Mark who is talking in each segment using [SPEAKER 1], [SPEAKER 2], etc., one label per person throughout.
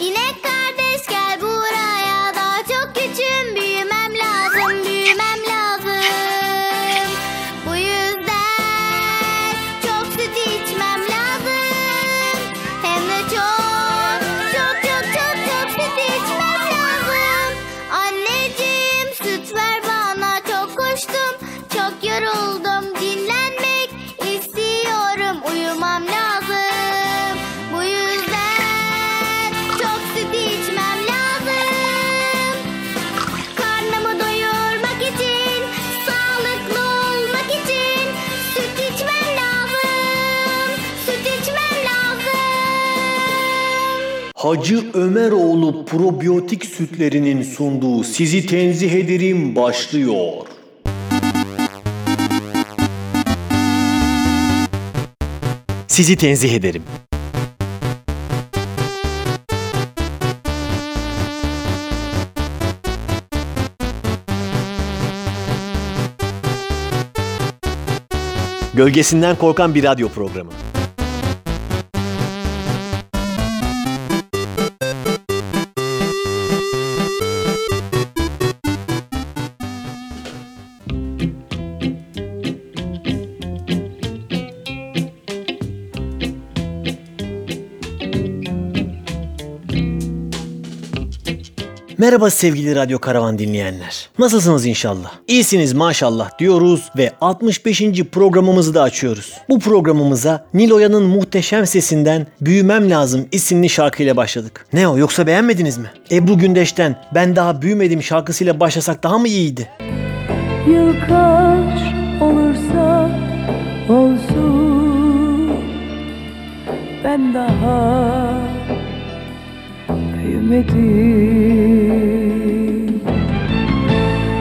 [SPEAKER 1] 稲川
[SPEAKER 2] Hacı Ömeroğlu probiyotik sütlerinin sunduğu Sizi Tenzih Ederim başlıyor. Sizi tenzih ederim. Gölgesinden korkan bir radyo programı. Merhaba sevgili Radyo Karavan dinleyenler. Nasılsınız inşallah? İyisiniz maşallah diyoruz ve 65. programımızı da açıyoruz. Bu programımıza Niloya'nın muhteşem sesinden Büyümem Lazım isimli şarkıyla başladık. Ne o yoksa beğenmediniz mi? Ebru Gündeş'ten Ben Daha Büyümedim şarkısıyla başlasak daha mı iyiydi?
[SPEAKER 3] Yıl kaç olursa olsun Ben daha büyümedim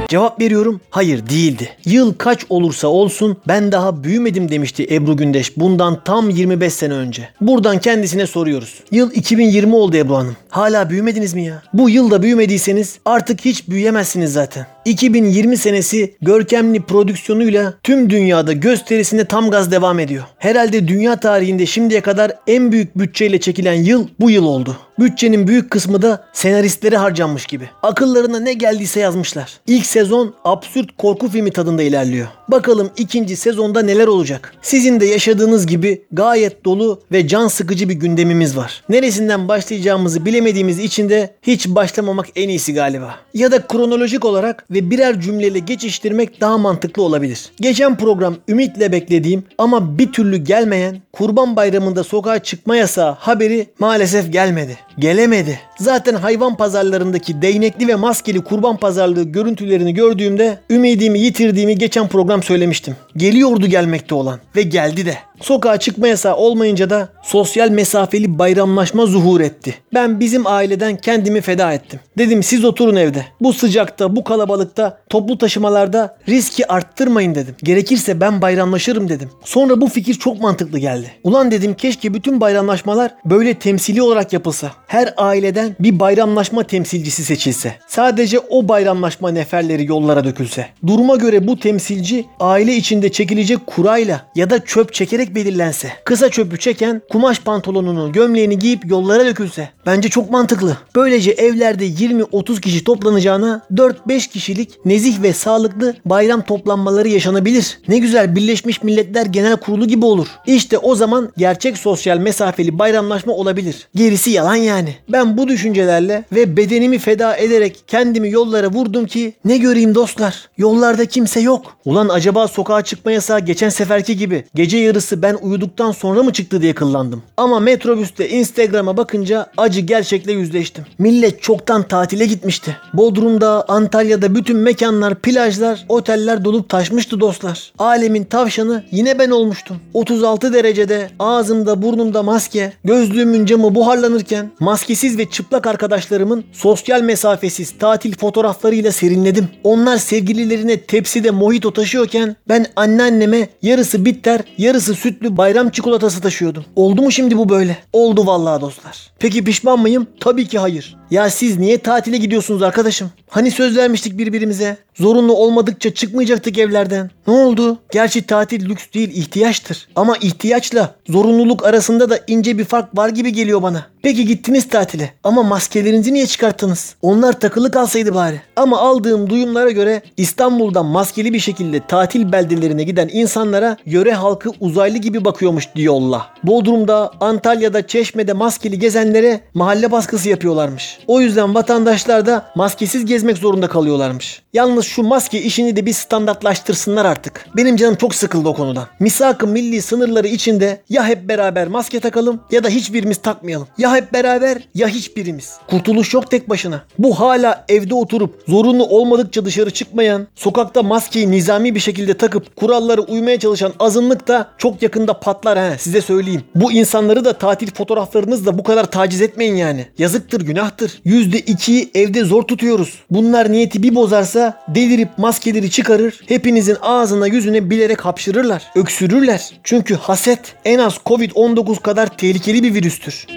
[SPEAKER 2] Cevap veriyorum hayır değildi. Yıl kaç olursa olsun ben daha büyümedim demişti Ebru Gündeş bundan tam 25 sene önce. Buradan kendisine soruyoruz. Yıl 2020 oldu Ebru Hanım. Hala büyümediniz mi ya? Bu yılda büyümediyseniz artık hiç büyüyemezsiniz zaten. 2020 senesi görkemli prodüksiyonuyla tüm dünyada gösterisinde tam gaz devam ediyor. Herhalde dünya tarihinde şimdiye kadar en büyük bütçeyle çekilen yıl bu yıl oldu. Bütçenin büyük kısmı da senaristlere harcanmış gibi. Akıllarına ne geldiyse yazmışlar. İlk sezon absürt korku filmi tadında ilerliyor. Bakalım ikinci sezonda neler olacak? Sizin de yaşadığınız gibi gayet dolu ve can sıkıcı bir gündemimiz var. Neresinden başlayacağımızı bilemediğimiz için de hiç başlamamak en iyisi galiba. Ya da kronolojik olarak ve birer cümleyle geçiştirmek daha mantıklı olabilir. Geçen program ümitle beklediğim ama bir türlü gelmeyen Kurban Bayramı'nda sokağa çıkma yasağı haberi maalesef gelmedi. Gelemedi. Zaten hayvan pazarlarındaki değnekli ve maskeli kurban pazarlığı görüntülerini gördüğümde ümidimi yitirdiğimi geçen program söylemiştim. Geliyordu gelmekte olan ve geldi de. Sokağa çıkma yasağı olmayınca da sosyal mesafeli bayramlaşma zuhur etti. Ben bizim aileden kendimi feda ettim. Dedim siz oturun evde. Bu sıcakta, bu kalabalıkta, toplu taşımalarda riski arttırmayın dedim. Gerekirse ben bayramlaşırım dedim. Sonra bu fikir çok mantıklı geldi. Ulan dedim keşke bütün bayramlaşmalar böyle temsili olarak yapılsa. Her aileden bir bayramlaşma temsilcisi seçilse. Sadece o bayramlaşma neferleri yollara dökülse. Duruma göre bu temsilci aile içinde çekilecek kurayla ya da çöp çekerek belirlense. Kısa çöpü çeken kumaş pantolonunu, gömleğini giyip yollara dökülse. Bence çok mantıklı. Böylece evlerde 20-30 kişi toplanacağına 4-5 kişilik nezih ve sağlıklı bayram toplanmaları yaşanabilir. Ne güzel Birleşmiş Milletler Genel Kurulu gibi olur. İşte o zaman gerçek sosyal mesafeli bayramlaşma olabilir. Gerisi yalan yani. Ben bu düşüncelerle ve bedenimi feda ederek kendimi yollara vurdum ki ne göreyim dostlar. Yollarda kimse yok. Ulan acaba sokağa çıkma yasağı geçen seferki gibi gece yarısı ben uyuduktan sonra mı çıktı diye kıllandım. Ama metrobüste Instagram'a bakınca acı gerçekle yüzleştim. Millet çoktan tatile gitmişti. Bodrum'da, Antalya'da bütün mekanlar, plajlar, oteller dolup taşmıştı dostlar. Alemin tavşanı yine ben olmuştum. 36 derecede ağzımda burnumda maske, gözlüğümün camı buharlanırken maskesiz ve çıplak arkadaşlarımın sosyal mesafesiz tatil fotoğraflarıyla serinledim. Onlar sevgililerine tepside mojito taşıyorken ben anneanneme yarısı bitter, yarısı sütlü bayram çikolatası taşıyordum. Oldu mu şimdi bu böyle? Oldu vallahi dostlar. Peki pişman mıyım? Tabii ki hayır. Ya siz niye tatile gidiyorsunuz arkadaşım? Hani söz vermiştik birbirimize? Zorunlu olmadıkça çıkmayacaktık evlerden. Ne oldu? Gerçi tatil lüks değil ihtiyaçtır. Ama ihtiyaçla zorunluluk arasında da ince bir fark var gibi geliyor bana. Peki gittiniz tatile ama maskelerinizi niye çıkarttınız? Onlar takılı kalsaydı bari. Ama aldığım duyumlara göre İstanbul'dan maskeli bir şekilde tatil beldelerine giden insanlara yöre halkı uzaylı gibi bakıyormuş diyorlar. Bodrum'da, Antalya'da, Çeşme'de maskeli gezenlere mahalle baskısı yapıyorlarmış. O yüzden vatandaşlar da maskesiz gezmek zorunda kalıyorlarmış. Yalnız şu maske işini de bir standartlaştırsınlar artık. Benim canım çok sıkıldı o konudan. Misak-ı milli sınırları içinde ya hep beraber maske takalım ya da hiçbirimiz takmayalım. Ya hep beraber ya hiçbirimiz. Kurtuluş yok tek başına. Bu hala evde oturup zorunlu olmadıkça dışarı çıkmayan, sokakta maskeyi nizami bir şekilde takıp kurallara uymaya çalışan azınlık da çok yakında patlar he size söyleyeyim. Bu insanları da tatil fotoğraflarınızla bu kadar taciz etmeyin yani. Yazıktır günahtır. %2'yi evde zor tutuyoruz. Bunlar niyeti bir bozarsa delirip maskeleri çıkarır. Hepinizin ağzına yüzüne bilerek hapşırırlar. Öksürürler. Çünkü haset en az Covid-19 kadar tehlikeli bir virüstür.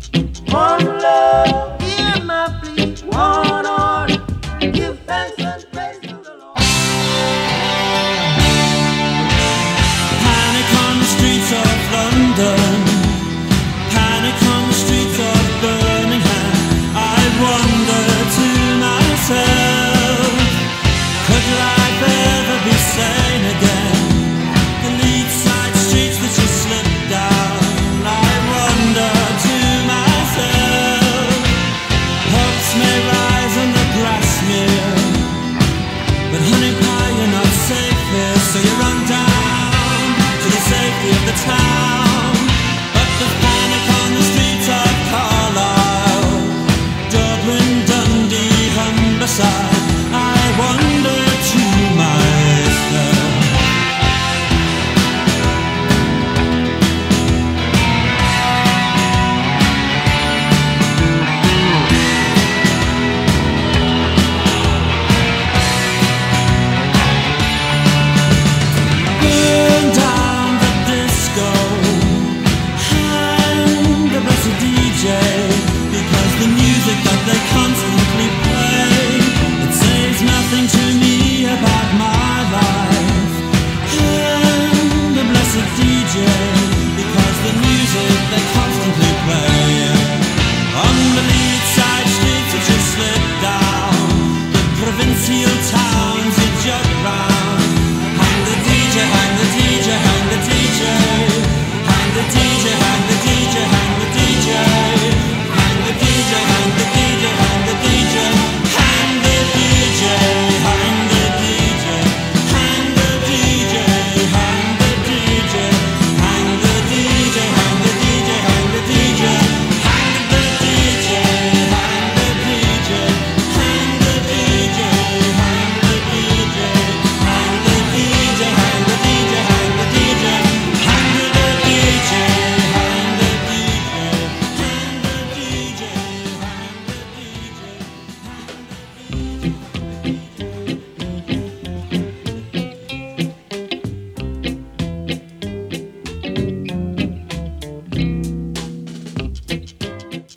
[SPEAKER 4] Thank you.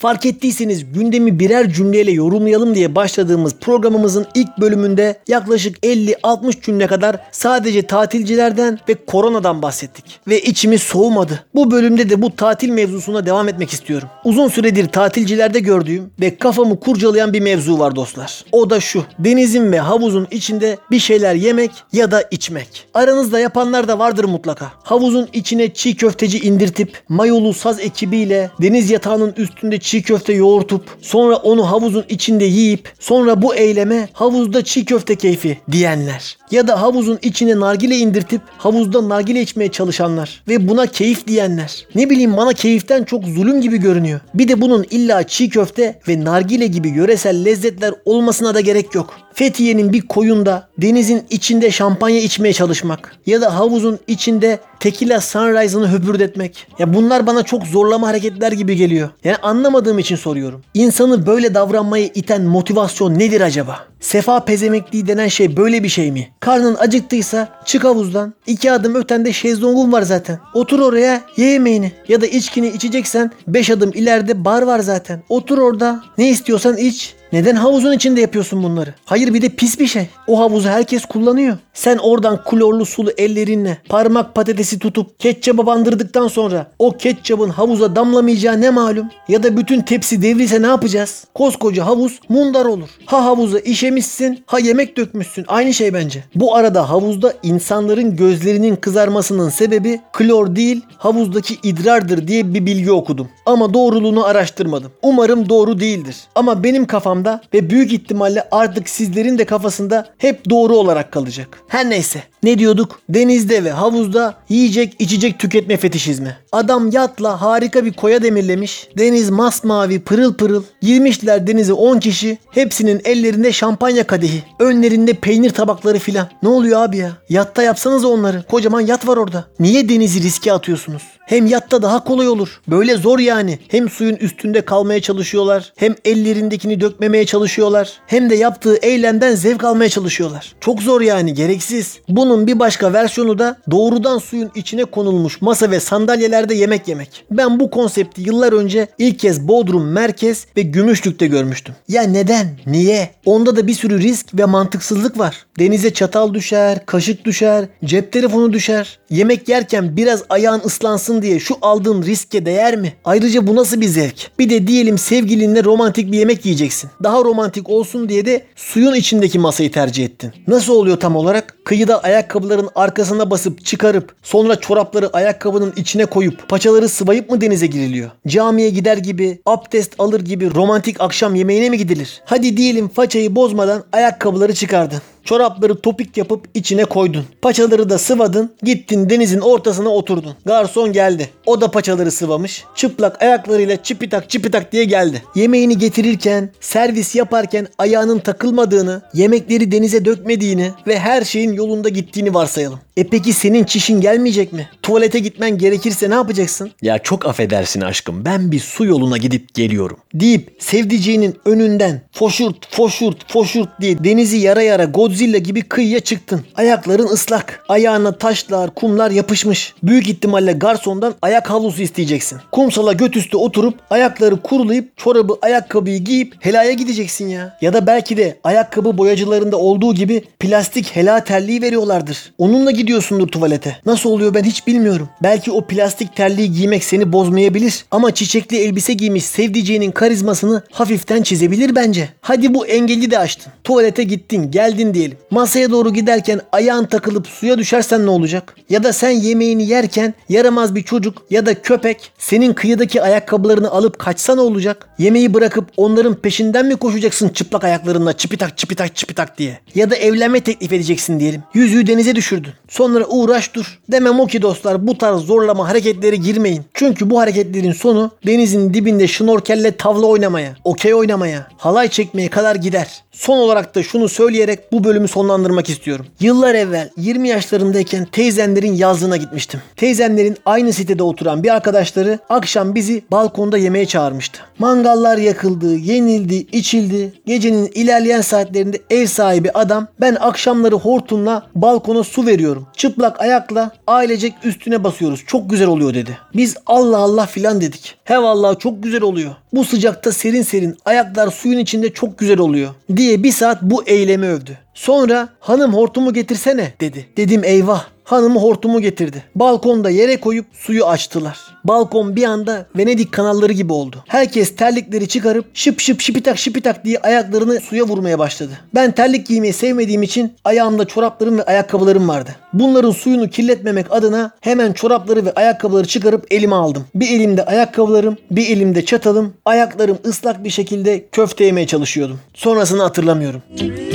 [SPEAKER 2] Fark ettiyseniz gündemi birer cümleyle yorumlayalım diye başladığımız programımızın ilk bölümünde yaklaşık 50-60 cümle kadar sadece tatilcilerden ve koronadan bahsettik. Ve içimiz soğumadı. Bu bölümde de bu tatil mevzusuna devam etmek istiyorum. Uzun süredir tatilcilerde gördüğüm ve kafamı kurcalayan bir mevzu var dostlar. O da şu. Denizin ve havuzun içinde bir şeyler yemek ya da içmek. Aranızda yapanlar da vardır mutlaka. Havuzun içine çiğ köfteci indirtip mayolu saz ekibiyle deniz yatağının üstünde çiğ köfte yoğurtup sonra onu havuzun içinde yiyip sonra bu eyleme havuzda çiğ köfte keyfi diyenler. Ya da havuzun içine nargile indirtip havuzda nargile içmeye çalışanlar ve buna keyif diyenler. Ne bileyim bana keyiften çok zulüm gibi görünüyor. Bir de bunun illa çiğ köfte ve nargile gibi yöresel lezzetler olmasına da gerek yok. Fethiye'nin bir koyunda denizin içinde şampanya içmeye çalışmak ya da havuzun içinde Tequila Sunrise'ını höpürdetmek. Ya bunlar bana çok zorlama hareketler gibi geliyor. Yani anlamadığım için soruyorum. İnsanı böyle davranmaya iten motivasyon nedir acaba? Sefa pezemekliği denen şey böyle bir şey mi? Karnın acıktıysa çık havuzdan. iki adım ötende şezlongun var zaten. Otur oraya ye yemeğini. Ya da içkini içeceksen 5 adım ileride bar var zaten. Otur orada. Ne istiyorsan iç. Neden havuzun içinde yapıyorsun bunları? Hayır bir de pis bir şey. O havuzu herkes kullanıyor. Sen oradan klorlu sulu ellerinle parmak patatesi tutup ketçaba bandırdıktan sonra o ketçabın havuza damlamayacağı ne malum? Ya da bütün tepsi devrilse ne yapacağız? Koskoca havuz mundar olur. Ha havuza işemişsin ha yemek dökmüşsün. Aynı şey bence. Bu arada havuzda insanların gözlerinin kızarmasının sebebi klor değil havuzdaki idrardır diye bir bilgi okudum. Ama doğruluğunu araştırmadım. Umarım doğru değildir. Ama benim kafamda ve büyük ihtimalle artık sizlerin de kafasında hep doğru olarak kalacak. Her neyse. Ne diyorduk? Denizde ve havuzda yiyecek içecek tüketme fetişizmi. Adam yatla harika bir koya demirlemiş. Deniz masmavi pırıl pırıl. Girmişler denize 10 kişi. Hepsinin ellerinde şampanya kadehi. Önlerinde peynir tabakları filan. Ne oluyor abi ya? Yatta yapsanız onları. Kocaman yat var orada. Niye denizi riske atıyorsunuz? Hem yatta daha kolay olur. Böyle zor yani. Hem suyun üstünde kalmaya çalışıyorlar. Hem ellerindekini dökmemeye çalışıyorlar. Hem de yaptığı eylemden zevk almaya çalışıyorlar. Çok zor yani gereksiz. Bunun bir başka versiyonu da doğrudan suyun içine konulmuş masa ve sandalyelerde yemek yemek. Ben bu konsepti yıllar önce ilk kez Bodrum Merkez ve Gümüşlük'te görmüştüm. Ya neden? Niye? Onda da bir sürü risk ve mantıksızlık var. Denize çatal düşer, kaşık düşer, cep telefonu düşer. Yemek yerken biraz ayağın ıslansın diye şu aldığın riske değer mi? Ayrıca bu nasıl bir zevk? Bir de diyelim sevgilinle romantik bir yemek yiyeceksin. Daha romantik olsun diye de suyun içindeki masayı tercih ettin. Nasıl oluyor tam olarak? Kıyıda ayakkabıların arkasına basıp çıkarıp sonra çorapları ayakkabının içine koyup paçaları sıvayıp mı denize giriliyor? Camiye gider gibi, abdest alır gibi romantik akşam yemeğine mi gidilir? Hadi diyelim façayı bozmadan ayakkabıları çıkardın. Çorapları topik yapıp içine koydun. Paçaları da sıvadın. Gittin denizin ortasına oturdun. Garson geldi. O da paçaları sıvamış. Çıplak ayaklarıyla çipitak çipitak diye geldi. Yemeğini getirirken, servis yaparken ayağının takılmadığını, yemekleri denize dökmediğini ve her şeyin yolunda gittiğini varsayalım. E peki senin çişin gelmeyecek mi? Tuvalete gitmen gerekirse ne yapacaksın? Ya çok affedersin aşkım ben bir su yoluna gidip geliyorum. Deyip sevdiceğinin önünden foşurt foşurt foşurt diye denizi yara yara Godzilla gibi kıyıya çıktın. Ayakların ıslak. Ayağına taşlar, kumlar yapışmış. Büyük ihtimalle garsondan ayak havlusu isteyeceksin. Kumsala göt üstü oturup ayakları kurulayıp çorabı ayakkabıyı giyip helaya gideceksin ya. Ya da belki de ayakkabı boyacılarında olduğu gibi plastik hela terliği veriyorlardır. Onunla gidiyorsundur tuvalete. Nasıl oluyor ben hiç bilmiyorum. Belki o plastik terliği giymek seni bozmayabilir. Ama çiçekli elbise giymiş sevdiceğinin karizmasını hafiften çizebilir bence. Hadi bu engeli de aştın. Tuvalete gittin geldin diyelim. Masaya doğru giderken ayağın takılıp suya düşersen ne olacak? Ya da sen yemeğini yerken yaramaz bir çocuk ya da köpek senin kıyıdaki ayakkabılarını alıp kaçsa ne olacak? Yemeği bırakıp onların peşinden mi koşacaksın çıplak ayaklarınla çipitak çipitak çipitak diye? Ya da evlenme teklif edeceksin diyelim. Yüzüğü denize düşürdün. Sonra uğraş dur. Demem o ki dostlar bu tarz zorlama hareketleri girmeyin. Çünkü bu hareketlerin sonu denizin dibinde şnorkelle tavla oynamaya, okey oynamaya, halay çekmeye kadar gider. Son olarak da şunu söyleyerek bu bölümü sonlandırmak istiyorum. Yıllar evvel 20 yaşlarındayken teyzenlerin yazlığına gitmiştim. Teyzenlerin aynı sitede oturan bir arkadaşları akşam bizi balkonda yemeğe çağırmıştı. Mangallar yakıldı, yenildi, içildi. Gecenin ilerleyen saatlerinde ev sahibi adam ben akşamları hortumla balkona su veriyorum. Çıplak ayakla ailecek üstüne basıyoruz. Çok güzel oluyor dedi. Biz Allah Allah filan dedik. He vallahi çok güzel oluyor. Bu sıcakta serin serin ayaklar suyun içinde çok güzel oluyor diye bir saat bu eylemi övdü. Sonra hanım hortumu getirsene dedi. Dedim eyvah. Hanımı hortumu getirdi. Balkonda yere koyup suyu açtılar. Balkon bir anda Venedik kanalları gibi oldu. Herkes terlikleri çıkarıp şıp şıp şipitak şipitak diye ayaklarını suya vurmaya başladı. Ben terlik giymeyi sevmediğim için ayağımda çoraplarım ve ayakkabılarım vardı. Bunların suyunu kirletmemek adına hemen çorapları ve ayakkabıları çıkarıp elime aldım. Bir elimde ayakkabılarım, bir elimde çatalım. Ayaklarım ıslak bir şekilde köfte yemeye çalışıyordum. Sonrasını hatırlamıyorum.
[SPEAKER 5] I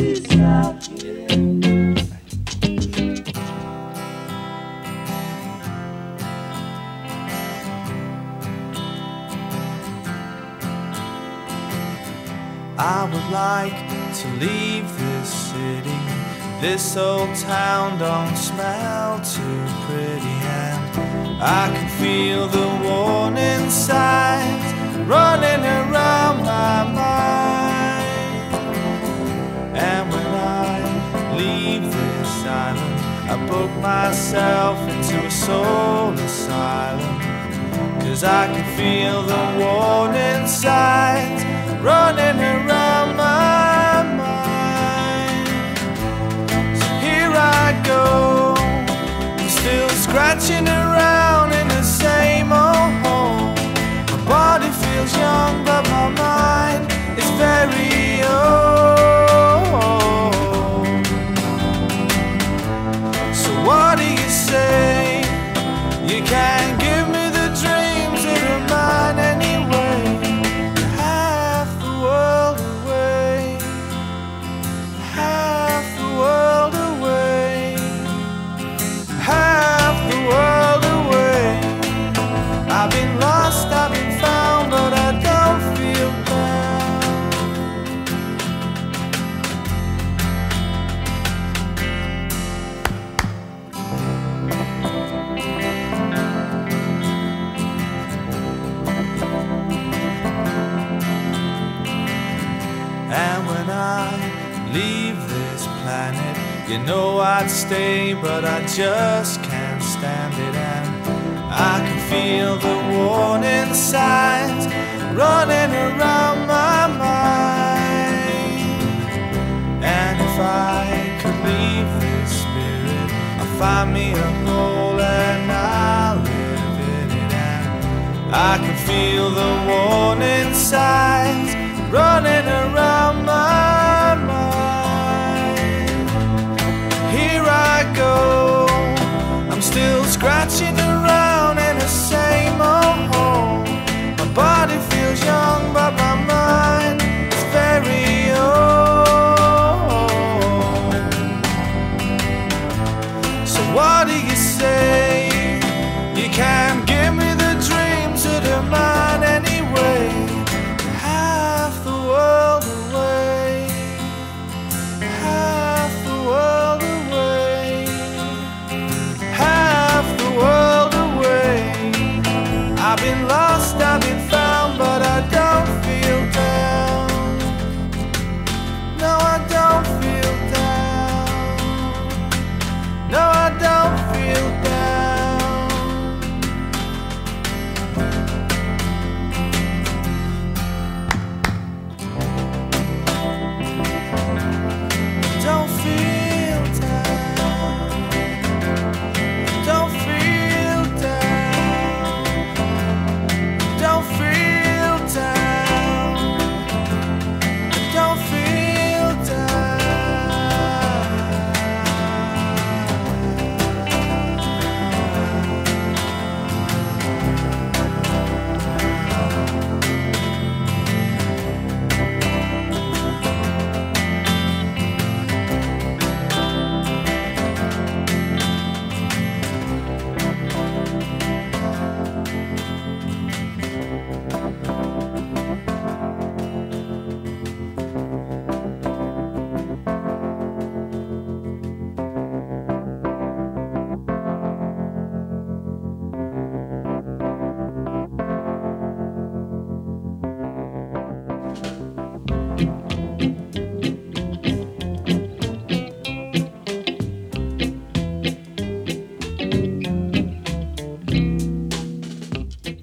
[SPEAKER 5] like to leave this city. This old town don't smell too pretty, and I can feel the warning signs running around my mind. And when I leave this island, I book myself into a soul asylum. Cause I can feel the warning signs running around Scratching around in the same old hole. My body feels young, but my mind is very old. So, what do you say? You can You know I'd stay, but I just can't stand it. And I can feel the warning signs running around my mind. And if I could leave this spirit, I'll find me a hole and I'll live in it. And I can feel the warning signs running around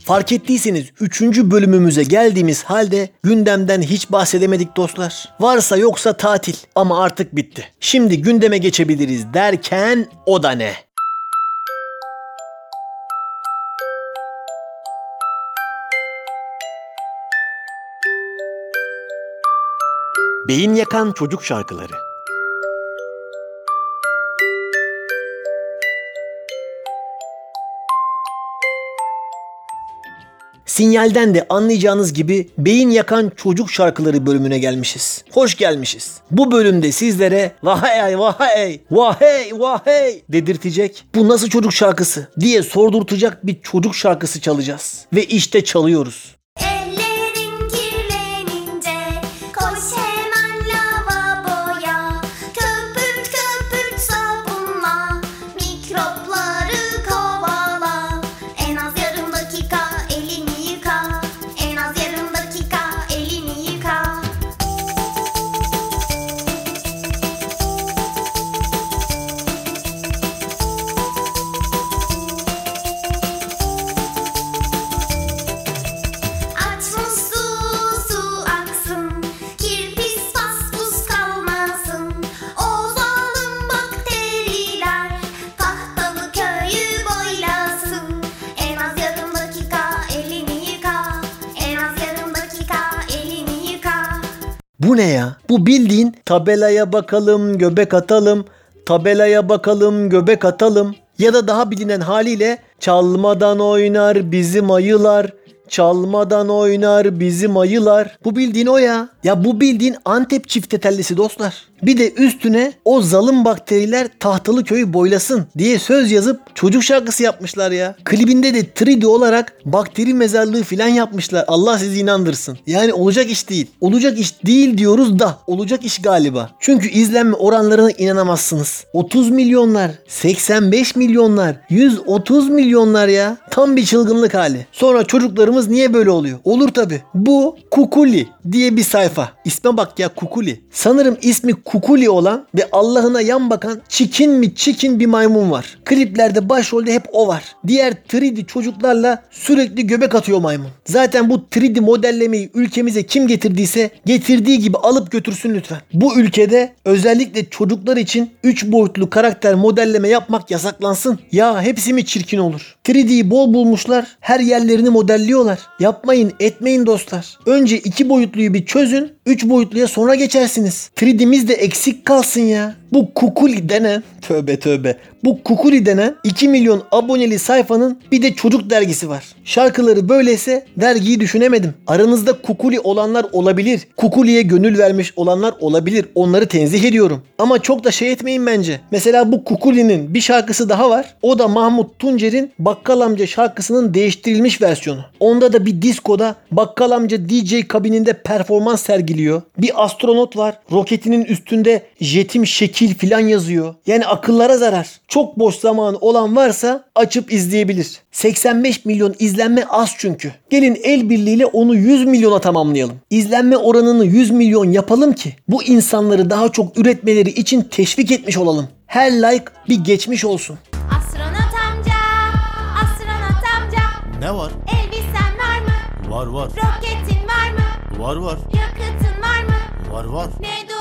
[SPEAKER 2] Fark ettiyseniz 3. bölümümüze geldiğimiz halde gündemden hiç bahsedemedik dostlar. Varsa yoksa tatil ama artık bitti. Şimdi gündeme geçebiliriz derken o da ne? Beyin yakan çocuk şarkıları. Sinyalden de anlayacağınız gibi beyin yakan çocuk şarkıları bölümüne gelmişiz. Hoş gelmişiz. Bu bölümde sizlere vahey vahey vahey vahey dedirtecek bu nasıl çocuk şarkısı diye sordurtacak bir çocuk şarkısı çalacağız. Ve işte çalıyoruz. Bu bildiğin tabelaya bakalım göbek atalım, tabelaya bakalım göbek atalım ya da daha bilinen haliyle çalmadan oynar bizim ayılar, çalmadan oynar bizim ayılar. Bu bildiğin o ya. Ya bu bildiğin Antep çiftetellisi dostlar. Bir de üstüne o zalim bakteriler tahtalı köyü boylasın diye söz yazıp çocuk şarkısı yapmışlar ya. Klibinde de 3D olarak bakteri mezarlığı filan yapmışlar. Allah sizi inandırsın. Yani olacak iş değil. Olacak iş değil diyoruz da olacak iş galiba. Çünkü izlenme oranlarına inanamazsınız. 30 milyonlar, 85 milyonlar, 130 milyonlar ya. Tam bir çılgınlık hali. Sonra çocuklarımız Hayatımız niye böyle oluyor? Olur tabi. Bu Kukuli diye bir sayfa. İsme bak ya Kukuli. Sanırım ismi Kukuli olan ve Allah'ına yan bakan çikin mi çikin bir maymun var. Kliplerde başrolde hep o var. Diğer 3D çocuklarla sürekli göbek atıyor maymun. Zaten bu 3D modellemeyi ülkemize kim getirdiyse getirdiği gibi alıp götürsün lütfen. Bu ülkede özellikle çocuklar için 3 boyutlu karakter modelleme yapmak yasaklansın. Ya hepsi mi çirkin olur? 3D'yi bol bulmuşlar. Her yerlerini modelliyorlar. Yapmayın etmeyin dostlar. Önce 2 boyutluyu bir çözün. 3 boyutluya sonra geçersiniz. 3D'miz de eksik kalsın ya. Bu Kukuli denen tövbe tövbe. Bu Kukuli denen 2 milyon aboneli sayfanın bir de çocuk dergisi var. Şarkıları böyleyse dergiyi düşünemedim. Aranızda Kukuli olanlar olabilir. Kukuli'ye gönül vermiş olanlar olabilir. Onları tenzih ediyorum. Ama çok da şey etmeyin bence. Mesela bu Kukuli'nin bir şarkısı daha var. O da Mahmut Tuncer'in Bakkal Amca şarkısının değiştirilmiş versiyonu. Onda da bir diskoda Bakkal Amca DJ kabininde performans sergiliyor. Bir astronot var. Roketinin üstünde jetim şekil filan yazıyor. Yani akıllara zarar. Çok boş zamanı olan varsa açıp izleyebilir. 85 milyon izlenme az çünkü. Gelin el birliğiyle onu 100 milyona tamamlayalım. İzlenme oranını 100 milyon yapalım ki bu insanları daha çok üretmeleri için teşvik etmiş olalım. Her like bir geçmiş olsun.
[SPEAKER 1] Astronot amca, astronot amca
[SPEAKER 5] Ne var?
[SPEAKER 1] Elbisen var mı?
[SPEAKER 5] Var var.
[SPEAKER 1] Roketin var mı?
[SPEAKER 5] Var var.
[SPEAKER 1] Yakıtın var mı?
[SPEAKER 5] Var var.
[SPEAKER 1] Ne?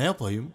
[SPEAKER 5] Ne yapayım?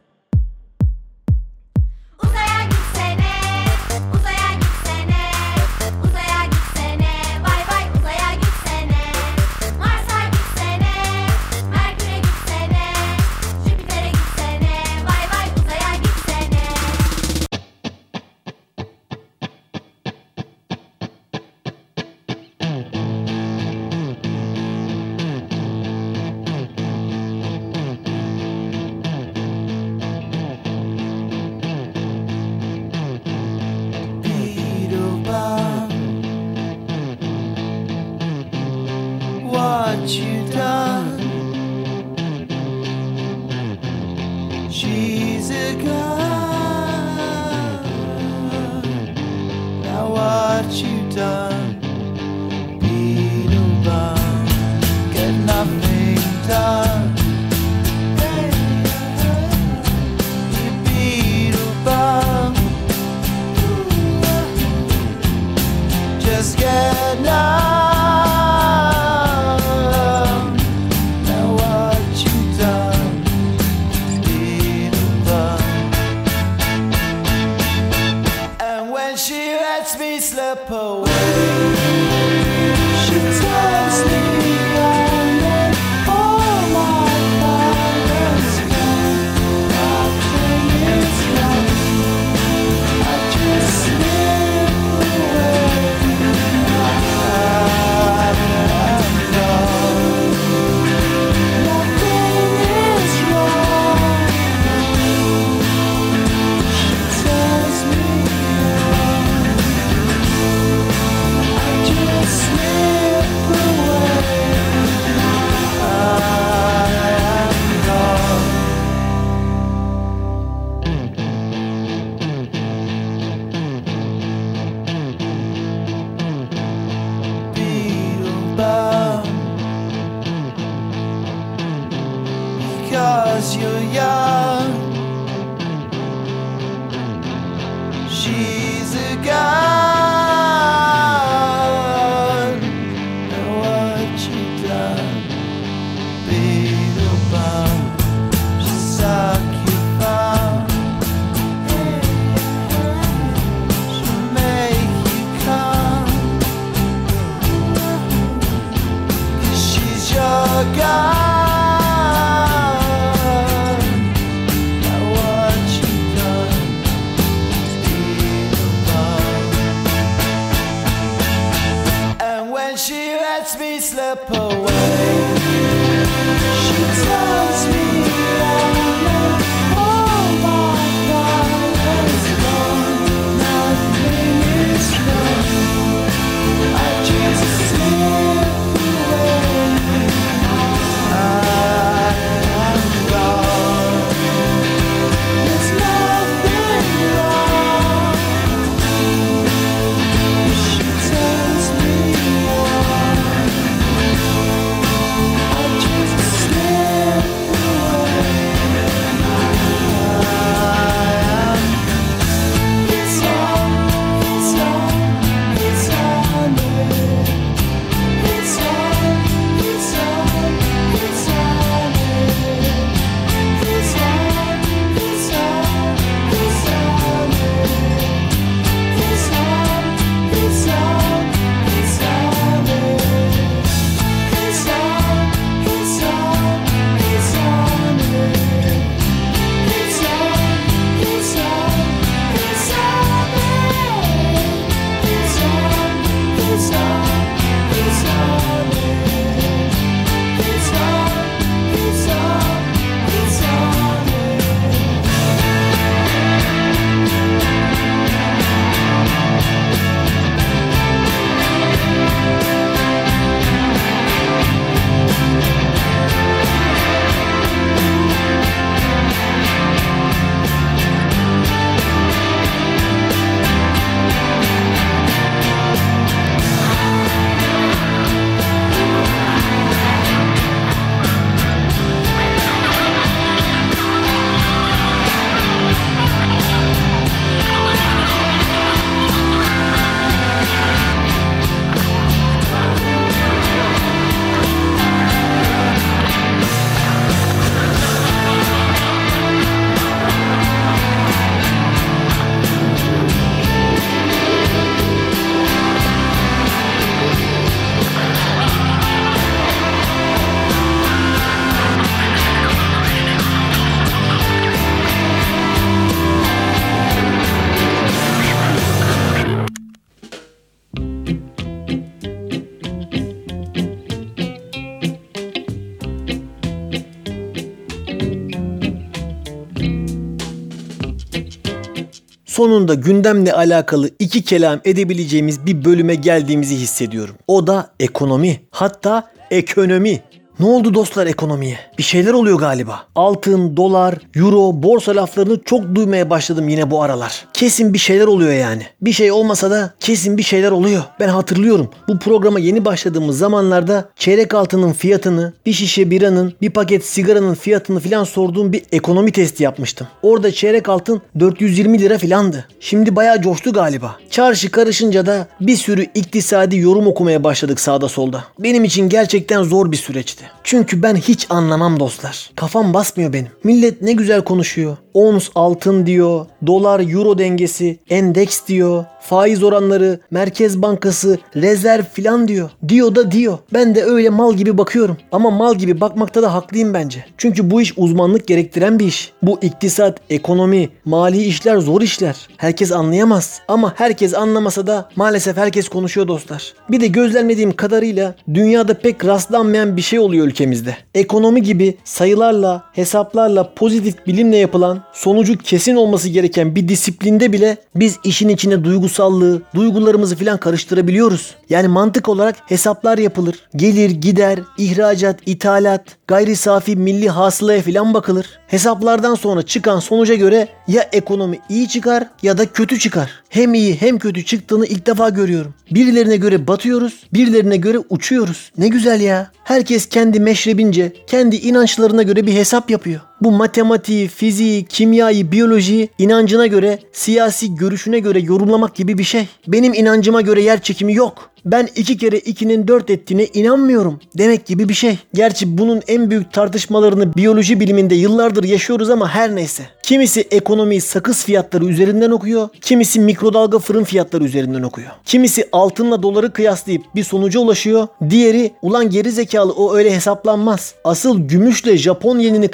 [SPEAKER 2] Sonunda gündemle alakalı iki kelam edebileceğimiz bir bölüme geldiğimizi hissediyorum. O da ekonomi. Hatta ekonomi. Ne oldu dostlar ekonomiye? Bir şeyler oluyor galiba. Altın, dolar, euro, borsa laflarını çok duymaya başladım yine bu aralar. Kesin bir şeyler oluyor yani. Bir şey olmasa da kesin bir şeyler oluyor. Ben hatırlıyorum. Bu programa yeni başladığımız zamanlarda çeyrek altının fiyatını, bir şişe biranın, bir paket sigaranın fiyatını filan sorduğum bir ekonomi testi yapmıştım. Orada çeyrek altın 420 lira filandı. Şimdi bayağı coştu galiba. Çarşı karışınca da bir sürü iktisadi yorum okumaya başladık sağda solda. Benim için gerçekten zor bir süreçti. Çünkü ben hiç anlamam dostlar. Kafam basmıyor benim. Millet ne güzel konuşuyor. Ons altın diyor, dolar euro dengesi, endeks diyor, faiz oranları, Merkez Bankası, rezerv filan diyor. Diyor da diyor. Ben de öyle mal gibi bakıyorum. Ama mal gibi bakmakta da haklıyım bence. Çünkü bu iş uzmanlık gerektiren bir iş. Bu iktisat, ekonomi, mali işler zor işler. Herkes anlayamaz. Ama herkes anlamasa da maalesef herkes konuşuyor dostlar. Bir de gözlemlediğim kadarıyla dünyada pek rastlanmayan bir şey oluyor ülkemizde. Ekonomi gibi sayılarla, hesaplarla, pozitif bilimle yapılan, sonucu kesin olması gereken bir disiplinde bile biz işin içine duygusallığı, duygularımızı filan karıştırabiliyoruz. Yani mantık olarak hesaplar yapılır. Gelir, gider, ihracat, ithalat, gayri safi milli hasılaya filan bakılır. Hesaplardan sonra çıkan sonuca göre ya ekonomi iyi çıkar ya da kötü çıkar. Hem iyi hem kötü çıktığını ilk defa görüyorum. Birilerine göre batıyoruz, birilerine göre uçuyoruz. Ne güzel ya. Herkes kendi meşrebince, kendi inançlarına göre bir hesap yapıyor. Bu matematiği, fiziği, kimyayı, biyolojiyi inancına göre, siyasi görüşüne göre yorumlamak gibi bir şey. Benim inancıma göre yer çekimi yok. Ben iki kere ikinin dört ettiğine inanmıyorum demek gibi bir şey. Gerçi bunun en büyük tartışmalarını biyoloji biliminde yıllardır yaşıyoruz ama her neyse. Kimisi ekonomiyi sakız fiyatları üzerinden okuyor, kimisi mikrodalga fırın fiyatları üzerinden okuyor. Kimisi altınla doları kıyaslayıp bir sonuca ulaşıyor, diğeri ulan geri zekalı o öyle hesaplanmaz. Asıl gümüşle Japon yenini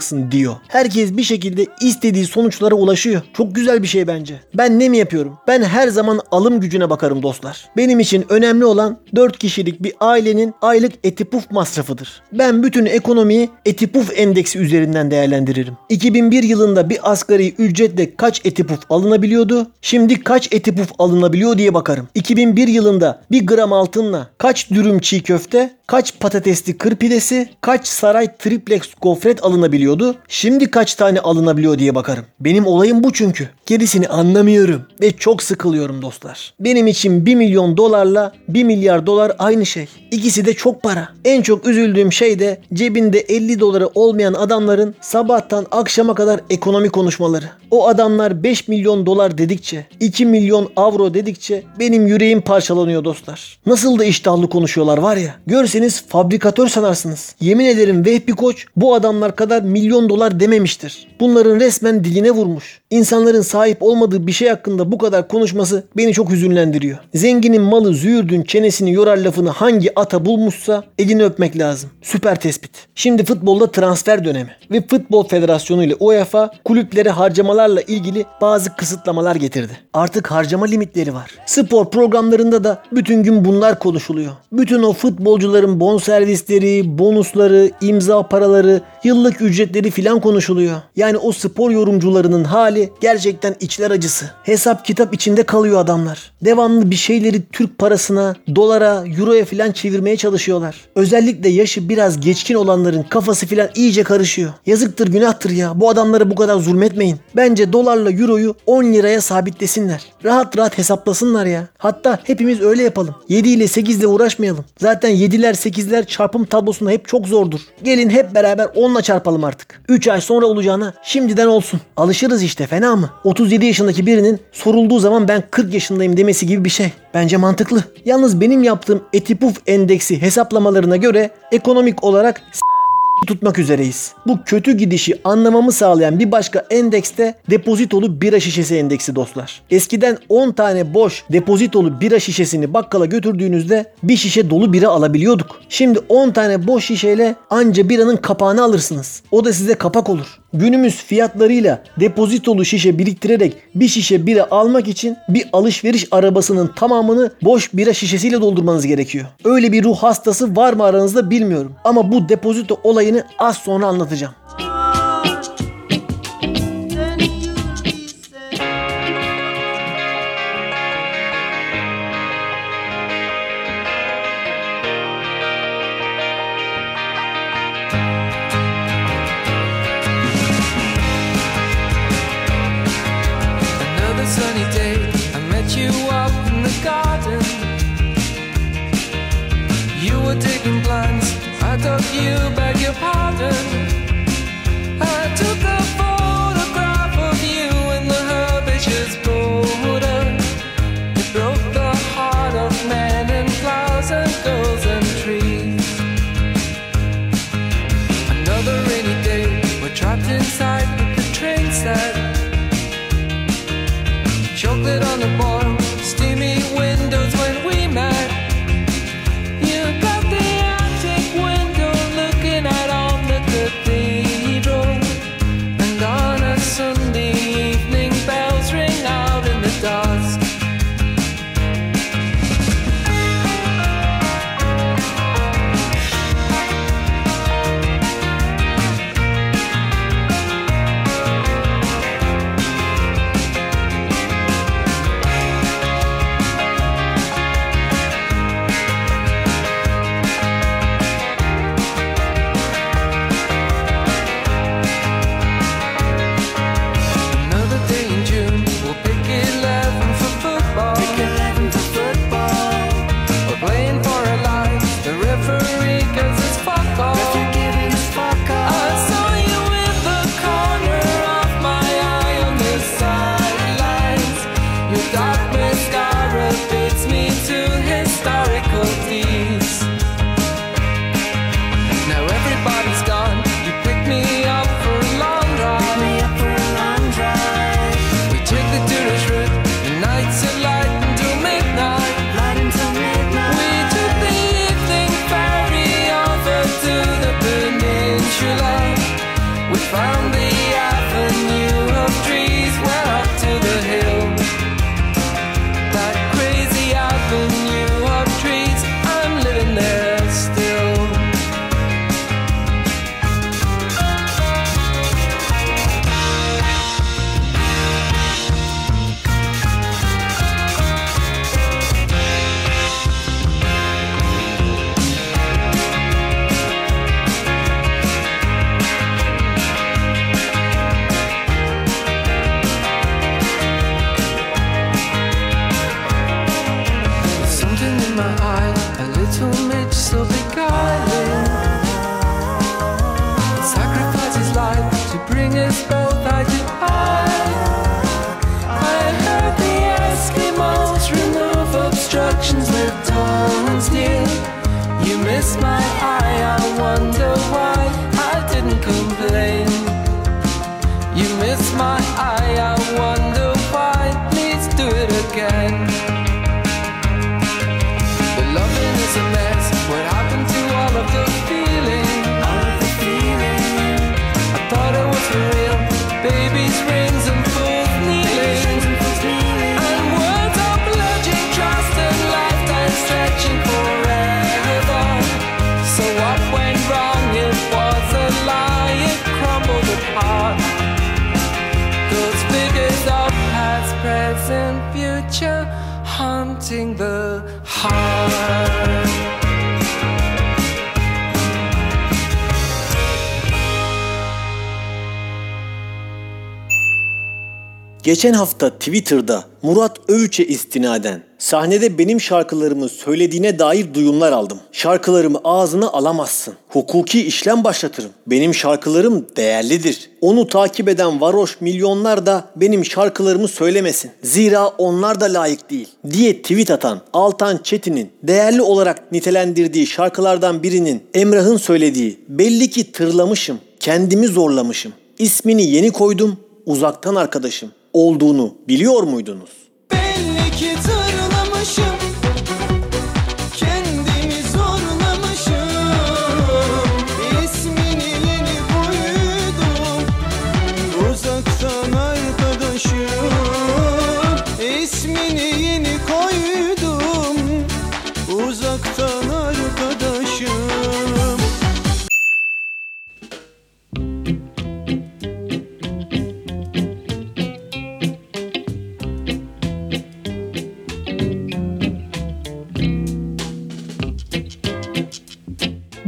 [SPEAKER 2] kıyaslayacaksın diyor. Herkes bir şekilde istediği sonuçlara ulaşıyor. Çok güzel bir şey bence. Ben ne mi yapıyorum? Ben her zaman alım gücüne bakarım dostlar. Benim için önemli olan 4 kişilik bir ailenin aylık etipuf masrafıdır. Ben bütün ekonomiyi etipuf endeksi üzerinden değerlendiririm. 2001 yılında bir asgari ücretle kaç etipuf alınabiliyordu? Şimdi kaç etipuf alınabiliyor diye bakarım. 2001 yılında bir gram altınla kaç dürüm çiğ köfte, kaç patatesli kır pidesi, kaç saray triplex gofret alınabiliyordu? Şimdi kaç tane alınabiliyor diye bakarım. Benim olayım bu çünkü. Gerisini anlamıyorum ve çok sıkılıyorum dostlar. Benim için 1 milyon dolarla 1 milyar dolar aynı şey. İkisi de çok para. En çok üzüldüğüm şey de cebinde 50 doları olmayan adamların sabahtan akşama kadar ekonomi konuşmaları. O adamlar 5 milyon dolar dedikçe, 2 milyon avro dedikçe benim yüreğim parçalanıyor dostlar. Nasıl da iştahlı konuşuyorlar var ya. Görseniz fabrikatör sanarsınız. Yemin ederim Vehbi Koç bu adamlar kadar milyon dolar dememiştir. Bunların resmen diline vurmuş. İnsanların sahip olmadığı bir şey hakkında bu kadar konuşması beni çok hüzünlendiriyor. Zenginin malı züğürdün çenesini yorar lafını hangi ata bulmuşsa elini öpmek lazım. Süper tespit. Şimdi futbolda transfer dönemi ve Futbol Federasyonu ile UEFA kulüplere harcamalarla ilgili bazı kısıtlamalar getirdi. Artık harcama limitleri var. Spor programlarında da bütün gün bunlar konuşuluyor. Bütün o futbolcuların bonservisleri, bonusları, imza paraları, yıllık ücretleri filan konuşuluyor. Yani o spor yorumcularının hali gerçekten içler acısı. Hesap kitap içinde kalıyor adamlar. Devamlı bir şeyleri Türk parasına, dolara, euroya filan çevirmeye çalışıyorlar. Özellikle yaşı biraz geçkin olanların kafası filan iyice karışıyor. Yazıktır günahtır ya. Bu adamlara bu kadar zulmetmeyin. Bence dolarla euroyu 10 liraya sabitlesinler. Rahat rahat hesaplasınlar ya. Hatta hepimiz öyle yapalım. 7 ile 8 ile uğraşmayalım. Zaten 7'ler 8'ler çarpım tablosunda hep çok zordur. Gelin hep beraber 10 ile çarpalım artık. 3 ay sonra olacağına şimdiden olsun. Alışırız işte fena mı? 37 yaşındaki birinin sorulduğu zaman ben 40 yaşındayım demesi gibi bir şey. Bence mantıklı. Yalnız benim yaptığım Etipuf endeksi hesaplamalarına göre ekonomik olarak tutmak üzereyiz. Bu kötü gidişi anlamamı sağlayan bir başka endekste depozitolu bira şişesi endeksi dostlar. Eskiden 10 tane boş depozitolu bira şişesini bakkala götürdüğünüzde bir şişe dolu bira alabiliyorduk. Şimdi 10 tane boş şişeyle anca biranın kapağını alırsınız. O da size kapak olur. Günümüz fiyatlarıyla depozitolu şişe biriktirerek bir şişe bira almak için bir alışveriş arabasının tamamını boş bira şişesiyle doldurmanız gerekiyor. Öyle bir ruh hastası var mı aranızda bilmiyorum. Ama bu depozito olayını az sonra anlatacağım.
[SPEAKER 6] Do
[SPEAKER 7] you beg your pardon.
[SPEAKER 2] Geçen hafta Twitter'da Murat Övüç'e istinaden sahnede benim şarkılarımı söylediğine dair duyumlar aldım. Şarkılarımı ağzına alamazsın. Hukuki işlem başlatırım. Benim şarkılarım değerlidir. Onu takip eden varoş milyonlar da benim şarkılarımı söylemesin. Zira onlar da layık değil diye tweet atan Altan Çetin'in değerli olarak nitelendirdiği şarkılardan birinin Emrah'ın söylediği belli ki tırlamışım, kendimi zorlamışım. İsmini yeni koydum, uzaktan arkadaşım olduğunu biliyor muydunuz?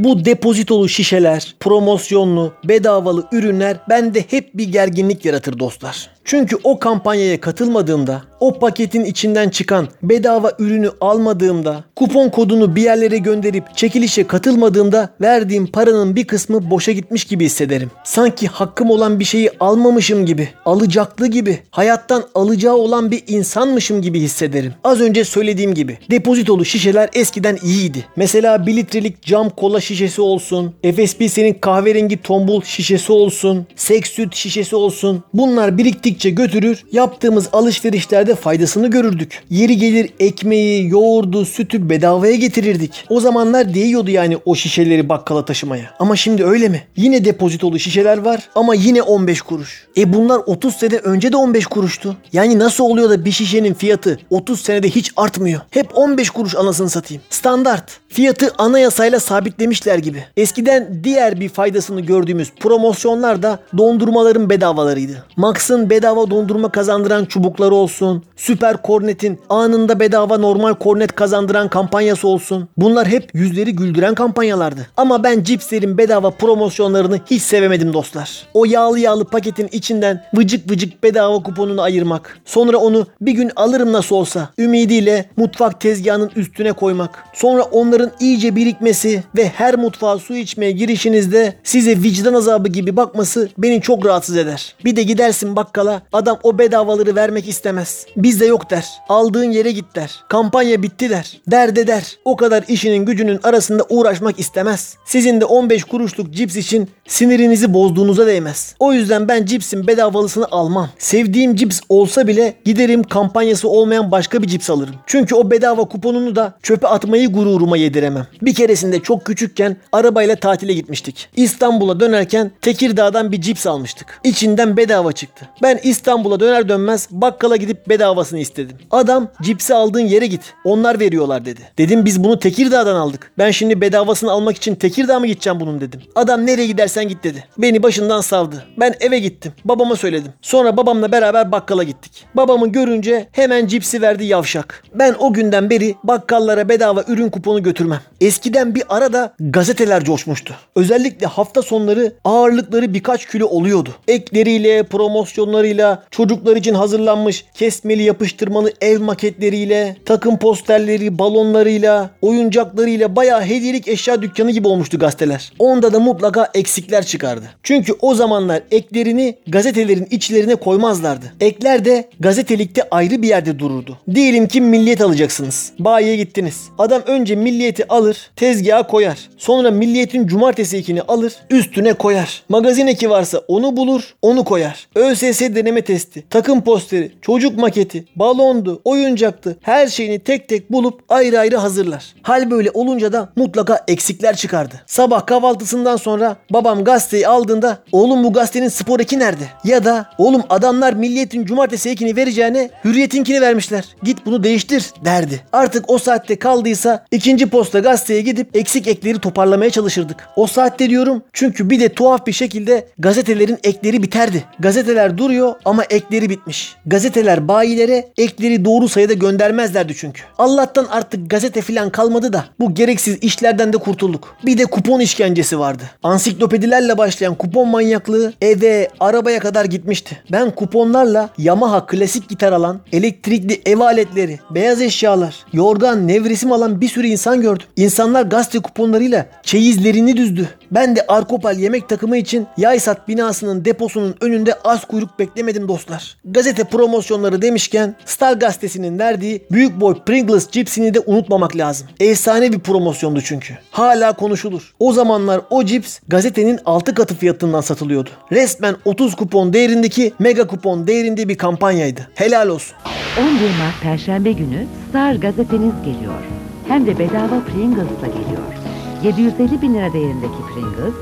[SPEAKER 2] Bu depozitolu şişeler, promosyonlu, bedavalı ürünler bende hep bir gerginlik yaratır dostlar. Çünkü o kampanyaya katılmadığımda, o paketin içinden çıkan bedava ürünü almadığımda, kupon kodunu bir yerlere gönderip çekilişe katılmadığımda verdiğim paranın bir kısmı boşa gitmiş gibi hissederim. Sanki hakkım olan bir şeyi almamışım gibi, alacaklı gibi, hayattan alacağı olan bir insanmışım gibi hissederim. Az önce söylediğim gibi depozitolu şişeler eskiden iyiydi. Mesela 1 litrelik cam kola şişesi olsun, FSBC'nin kahverengi tombul şişesi olsun, seks süt şişesi olsun. Bunlar biriktikçe götürür, yaptığımız alışverişlerde faydasını görürdük. Yeri gelir ekmeği, yoğurdu, sütü bedavaya getirirdik. O zamanlar değiyordu yani o şişeleri bakkala taşımaya. Ama şimdi öyle mi? Yine depozitolu şişeler var ama yine 15 kuruş. E bunlar 30 sene önce de 15 kuruştu. Yani nasıl oluyor da bir şişenin fiyatı 30 senede hiç artmıyor? Hep 15 kuruş anasını satayım. Standart. Fiyatı anayasayla sabitlemişler gibi. Eskiden diğer bir faydasını gördüğümüz promosyonlar da dondurmaların bedavalarıydı. Max'ın bedava dondurma kazandıran çubukları olsun, Süper Kornet'in anında bedava normal kornet kazandıran kampanyası olsun. Bunlar hep yüzleri güldüren kampanyalardı. Ama ben cipslerin bedava promosyonlarını hiç sevemedim dostlar. O yağlı yağlı paketin içinden vıcık vıcık bedava kuponunu ayırmak. Sonra onu bir gün alırım nasıl olsa ümidiyle mutfak tezgahının üstüne koymak. Sonra onların iyice birikmesi ve her mutfağa su içmeye girişinizde size vicdan azabı gibi bakması beni çok rahatsız eder. Bir de gidersin bakkala adam o bedavaları vermek istemez. Bizde yok der. Aldığın yere git der. Kampanya bitti der. Derde der. O kadar işinin gücünün arasında uğraşmak istemez. Sizin de 15 kuruşluk cips için sinirinizi bozduğunuza değmez. O yüzden ben cipsin bedavalısını almam. Sevdiğim cips olsa bile giderim kampanyası olmayan başka bir cips alırım. Çünkü o bedava kuponunu da çöpe atmayı gururuma yediremem. Bir keresinde çok küçükken arabayla tatile gitmiştik. İstanbul'a dönerken Tekirdağ'dan bir cips almıştık. İçinden bedava çıktı. Ben İstanbul'a döner dönmez bakkala gidip bedavasını istedim. Adam cipsi aldığın yere git. Onlar veriyorlar dedi. Dedim biz bunu Tekirdağ'dan aldık. Ben şimdi bedavasını almak için Tekirdağ mı gideceğim bunun dedim. Adam nereye gidersen git dedi. Beni başından savdı. Ben eve gittim. Babama söyledim. Sonra babamla beraber bakkala gittik. Babamı görünce hemen cipsi verdi yavşak. Ben o günden beri bakkallara bedava ürün kuponu götürmem. Eskiden bir arada gazeteler coşmuştu. Özellikle hafta sonları ağırlıkları birkaç kilo oluyordu. Ekleriyle, promosyonlarıyla, çocuklar için hazırlanmış kesmeli yapıştırmalı ev maketleriyle, takım posterleri, balonlarıyla, oyuncaklarıyla bayağı hediyelik eşya dükkanı gibi olmuştu gazeteler. Onda da mutlaka eksikler çıkardı. Çünkü o zamanlar eklerini gazetelerin içlerine koymazlardı. Ekler de gazetelikte ayrı bir yerde dururdu. Diyelim ki milliyet alacaksınız. Bayiye gittiniz. Adam önce milliyeti alır, tezgaha koyar. Sonra milliyetin cumartesi ekini alır, üstüne koyar. Magazin eki varsa onu bulur, onu koyar. ÖSS deneme testi, takım posteri, çocuk maketi, balondu, oyuncaktı. Her şeyini tek tek bulup ayrı ayrı hazırlar. Hal böyle olunca da mutlaka eksikler çıkardı. Sabah kahvaltısından sonra babam gazeteyi aldığında oğlum bu gazetenin spor eki nerede? Ya da oğlum adamlar milliyetin cumartesi ekini vereceğine hürriyetinkini vermişler. Git bunu değiştir derdi. Artık o saatte kaldıysa ikinci posta gazeteye gidip eksik ekleri toparlamaya çalışırdık. O saatte diyorum çünkü bir de tuhaf bir şekilde gazetelerin ekleri biterdi. Gazeteler duruyor ama ekleri bitmiş. Gazeteler bayilere ekleri doğru sayıda göndermezlerdi çünkü. Allah'tan artık gazete filan kalmadı da bu gereksiz işlerden de kurtulduk. Bir de kupon işkencesi vardı. Ansiklopedilerle başlayan kupon manyaklığı eve, arabaya kadar gitmişti. Ben kuponlarla Yamaha klasik gitar alan, elektrikli ev aletleri, beyaz eşyalar, yorgan, nevresim alan bir sürü insan gördüm. İnsanlar gazete kuponlarıyla çeyizlerini düzdü. Ben de Arkopal yemek takımı için Yaysat binasının deposunun önünde az kuyruk beklemedim dostlar. Gazete promosyonları demişken Star gazetesinin verdiği büyük boy Pringles cipsini de unutmamak lazım. Efsane bir promosyondu çünkü. Hala konuşulur. O zamanlar o cips gazetenin 6 katı fiyatından satılıyordu. Resmen 30 kupon değerindeki mega kupon değerinde bir kampanyaydı. Helal olsun.
[SPEAKER 8] 11 Mart Perşembe günü Star gazeteniz geliyor. Hem de bedava Pringles'la geliyor. 750 bin lira değerindeki Pringles,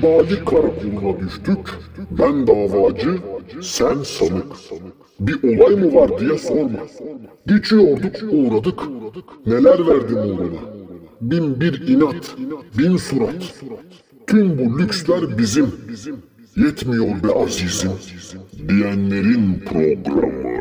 [SPEAKER 9] Cibali karakoluna düştük. Ben davacı, sen sanık. Bir olay mı var diye sorma. Geçiyorduk, uğradık. Neler verdim uğruna. Bin bir inat, bin surat. Tüm bu lüksler bizim. Yetmiyor be azizim. Diyenlerin programı.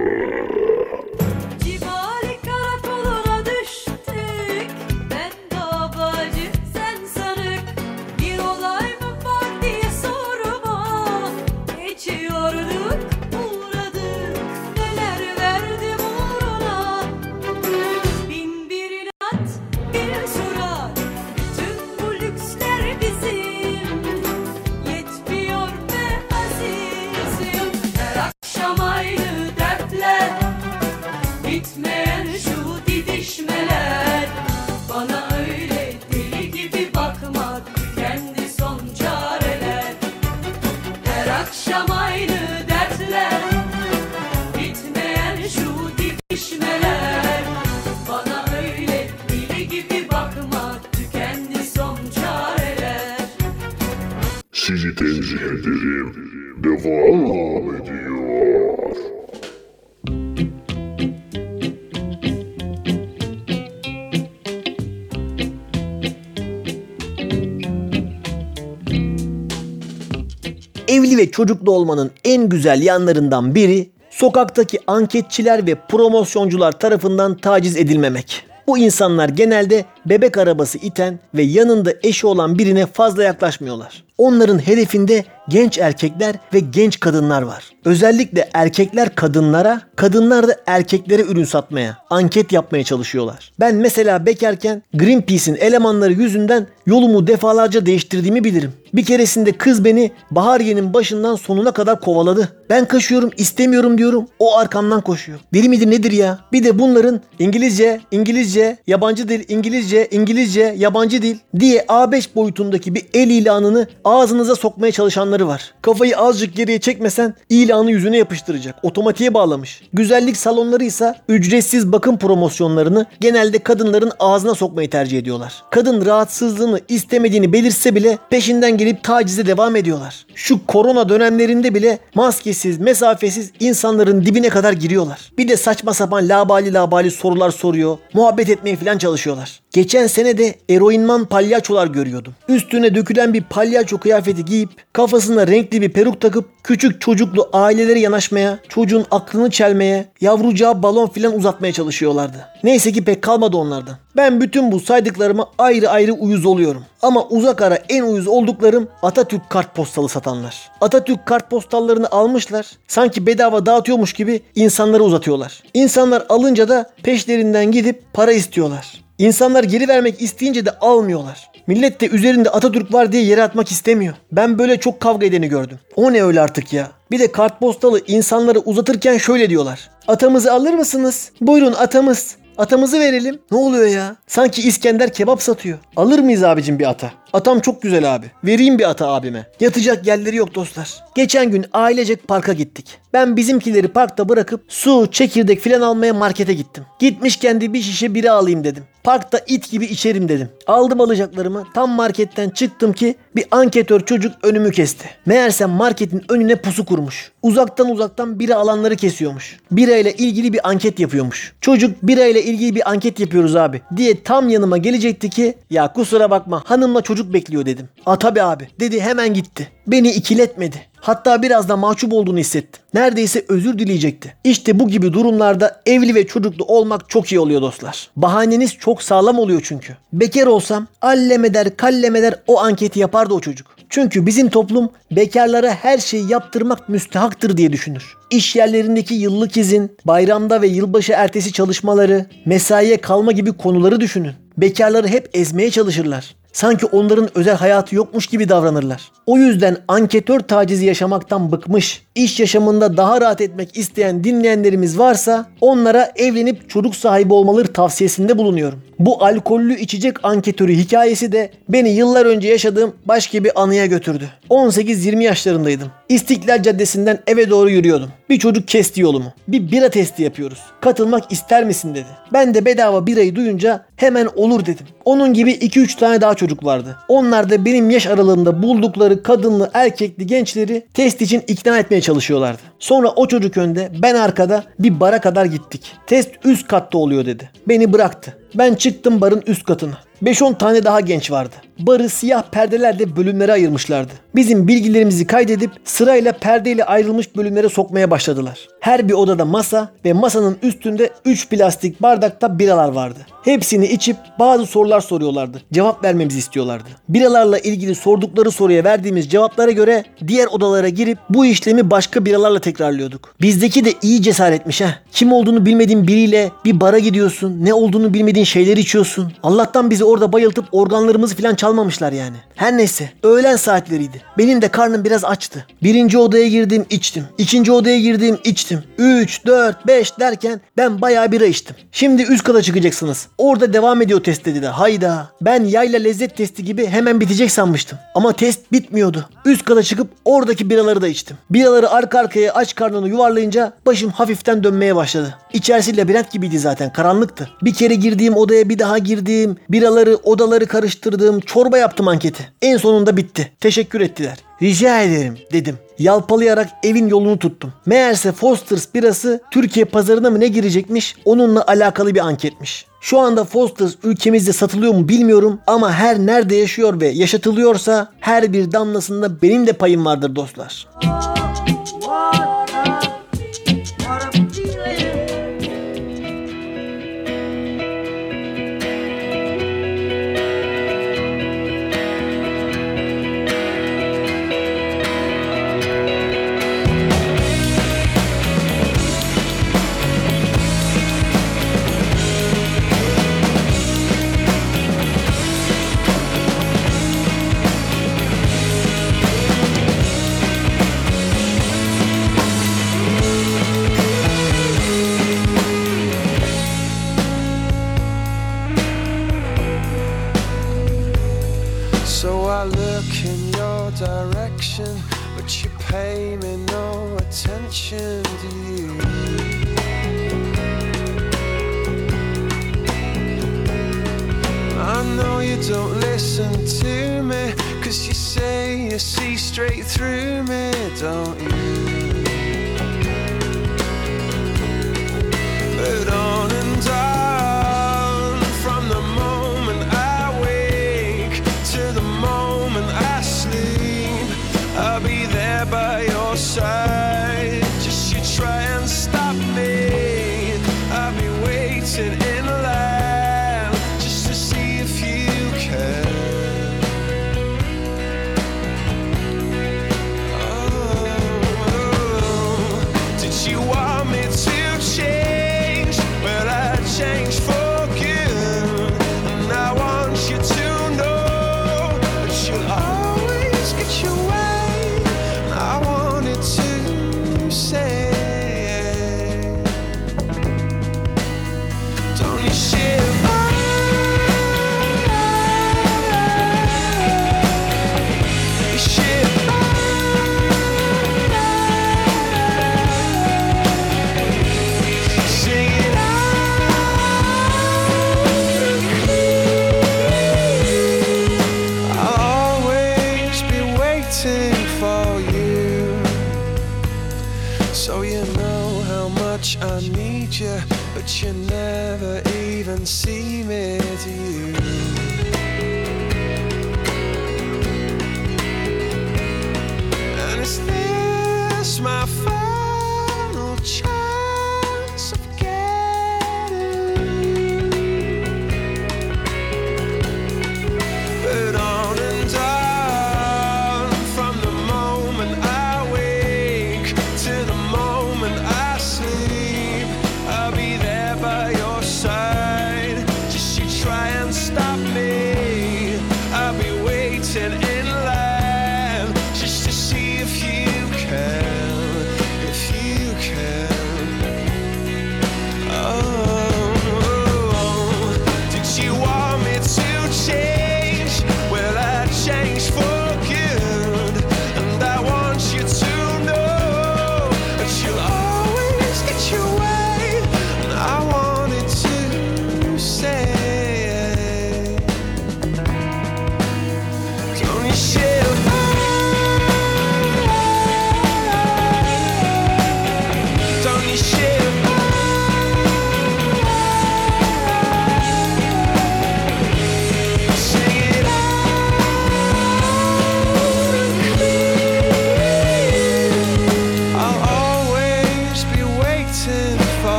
[SPEAKER 2] Ve çocuklu olmanın en güzel yanlarından biri sokaktaki anketçiler ve promosyoncular tarafından taciz edilmemek. Bu insanlar genelde bebek arabası iten ve yanında eşi olan birine fazla yaklaşmıyorlar. Onların hedefinde genç erkekler ve genç kadınlar var. Özellikle erkekler kadınlara, kadınlar da erkeklere ürün satmaya, anket yapmaya çalışıyorlar. Ben mesela bekarken Greenpeace'in elemanları yüzünden yolumu defalarca değiştirdiğimi bilirim. Bir keresinde kız beni Bahariye'nin başından sonuna kadar kovaladı. Ben kaçıyorum istemiyorum diyorum. O arkamdan koşuyor. Deli midir nedir ya? Bir de bunların İngilizce, İngilizce, yabancı dil, İngilizce, İngilizce, yabancı dil diye A5 boyutundaki bir el ilanını ağzınıza sokmaya çalışanları var. Kafayı azıcık geriye çekmesen ilanı yüzüne yapıştıracak. Otomatiğe bağlamış. Güzellik salonları ise ücretsiz bakım promosyonlarını genelde kadınların ağzına sokmayı tercih ediyorlar. Kadın rahatsızlığını istemediğini belirse bile peşinden gelip tacize devam ediyorlar. Şu korona dönemlerinde bile maskesiz, mesafesiz insanların dibine kadar giriyorlar. Bir de saçma sapan labali labali sorular soruyor. Muhabbet etmeye falan çalışıyorlar. Geçen sene de eroinman palyaçolar görüyordum. Üstüne dökülen bir palyaço kıyafeti giyip kafasına renkli bir peruk takıp küçük çocuklu aileleri yanaşmaya, çocuğun aklını çelmeye, yavrucağa balon filan uzatmaya çalışıyorlardı. Neyse ki pek kalmadı onlardan. Ben bütün bu saydıklarıma ayrı ayrı uyuz oluyorum. Ama uzak ara en uyuz olduklarım Atatürk kartpostalı satanlar. Atatürk kartpostallarını almışlar. Sanki bedava dağıtıyormuş gibi insanlara uzatıyorlar. İnsanlar alınca da peşlerinden gidip para istiyorlar. İnsanlar geri vermek isteyince de almıyorlar. Millet de üzerinde Atatürk var diye yere atmak istemiyor. Ben böyle çok kavga edeni gördüm. O ne öyle artık ya? Bir de kartpostalı insanları uzatırken şöyle diyorlar. Atamızı alır mısınız? Buyurun atamız. Atamızı verelim. Ne oluyor ya? Sanki İskender kebap satıyor. Alır mıyız abicim bir ata? Atam çok güzel abi. Vereyim bir ata abime. Yatacak yerleri yok dostlar. Geçen gün ailecek parka gittik. Ben bizimkileri parkta bırakıp su, çekirdek filan almaya markete gittim. Gitmişken de bir şişe bira alayım dedim. Parkta it gibi içerim dedim. Aldım alacaklarımı. Tam marketten çıktım ki bir anketör çocuk önümü kesti. Meğerse marketin önüne pusu kurmuş. Uzaktan uzaktan bira alanları kesiyormuş. Bira ile ilgili bir anket yapıyormuş. Çocuk bira ile ilgili bir anket yapıyoruz abi diye tam yanıma gelecekti ki ya kusura bakma hanımla çocuk bekliyor dedim. A tabi abi dedi hemen gitti. Beni ikiletmedi. Hatta biraz da mahcup olduğunu hissettim. Neredeyse özür dileyecekti. İşte bu gibi durumlarda evli ve çocuklu olmak çok iyi oluyor dostlar. Bahaneniz çok sağlam oluyor çünkü. Bekar olsam allemeder kallemeder o anketi yapardı o çocuk. Çünkü bizim toplum bekarlara her şeyi yaptırmak müstehaktır diye düşünür. İş yerlerindeki yıllık izin, bayramda ve yılbaşı ertesi çalışmaları, mesaiye kalma gibi konuları düşünün. Bekarları hep ezmeye çalışırlar. Sanki onların özel hayatı yokmuş gibi davranırlar. O yüzden anketör tacizi yaşamaktan bıkmış, iş yaşamında daha rahat etmek isteyen dinleyenlerimiz varsa onlara evlenip çocuk sahibi olmaları tavsiyesinde bulunuyorum. Bu alkollü içecek anketörü hikayesi de beni yıllar önce yaşadığım başka bir anıya götürdü. 18-20 yaşlarındaydım. İstiklal Caddesi'nden eve doğru yürüyordum. Bir çocuk kesti yolumu. Bir bira testi yapıyoruz. Katılmak ister misin dedi. Ben de bedava birayı duyunca hemen olur dedim. Onun gibi 2-3 tane daha çocuk vardı. Onlar da benim yaş aralığımda buldukları kadınlı erkekli gençleri test için ikna etmeye çalışıyorlardı. Sonra o çocuk önde ben arkada bir bara kadar gittik. Test üst katta oluyor dedi. Beni bıraktı. Ben çıktım barın üst katına. 5-10 tane daha genç vardı. Barı siyah perdelerle bölümlere ayırmışlardı. Bizim bilgilerimizi kaydedip sırayla perdeyle ayrılmış bölümlere sokmaya başladılar. Her bir odada masa ve masanın üstünde 3 plastik bardakta biralar vardı. Hepsini içip bazı sorular soruyorlardı. Cevap vermemizi istiyorlardı. Biralarla ilgili sordukları soruya verdiğimiz cevaplara göre diğer odalara girip bu işlemi başka biralarla tekrarlıyorduk. Bizdeki de iyi cesaretmiş ha. Kim olduğunu bilmediğin biriyle bir bara gidiyorsun. Ne olduğunu bilmediğin şeyleri içiyorsun. Allah'tan bizi orada bayıltıp organlarımızı falan çalmamışlar yani. Her neyse öğlen saatleriydi. Benim de karnım biraz açtı. Birinci odaya girdim içtim. İkinci odaya girdim içtim. 3, 4, 5 derken ben bayağı bira içtim. Şimdi üst kata çıkacaksınız. Orada devam ediyor test dediler. Hayda. Ben yayla lezzet testi gibi hemen bitecek sanmıştım. Ama test bitmiyordu. Üst kata çıkıp oradaki biraları da içtim. Biraları arka arkaya aç karnını yuvarlayınca başım hafiften dönmeye başladı. İçerisi labirent gibiydi zaten karanlıktı. Bir kere girdiğim odaya bir daha girdim. Biraları odaları karıştırdım. Çorba yaptım anketi. En sonunda bitti. Teşekkür ettiler. Rica ederim dedim. Yalpalayarak evin yolunu tuttum. Meğerse Foster's birası Türkiye pazarına mı ne girecekmiş onunla alakalı bir anketmiş. Şu anda Foster's ülkemizde satılıyor mu bilmiyorum ama her nerede yaşıyor ve yaşatılıyorsa her bir damlasında benim de payım vardır dostlar.
[SPEAKER 5] So listen to me, cause you say you see straight through me, don't you? But on and on,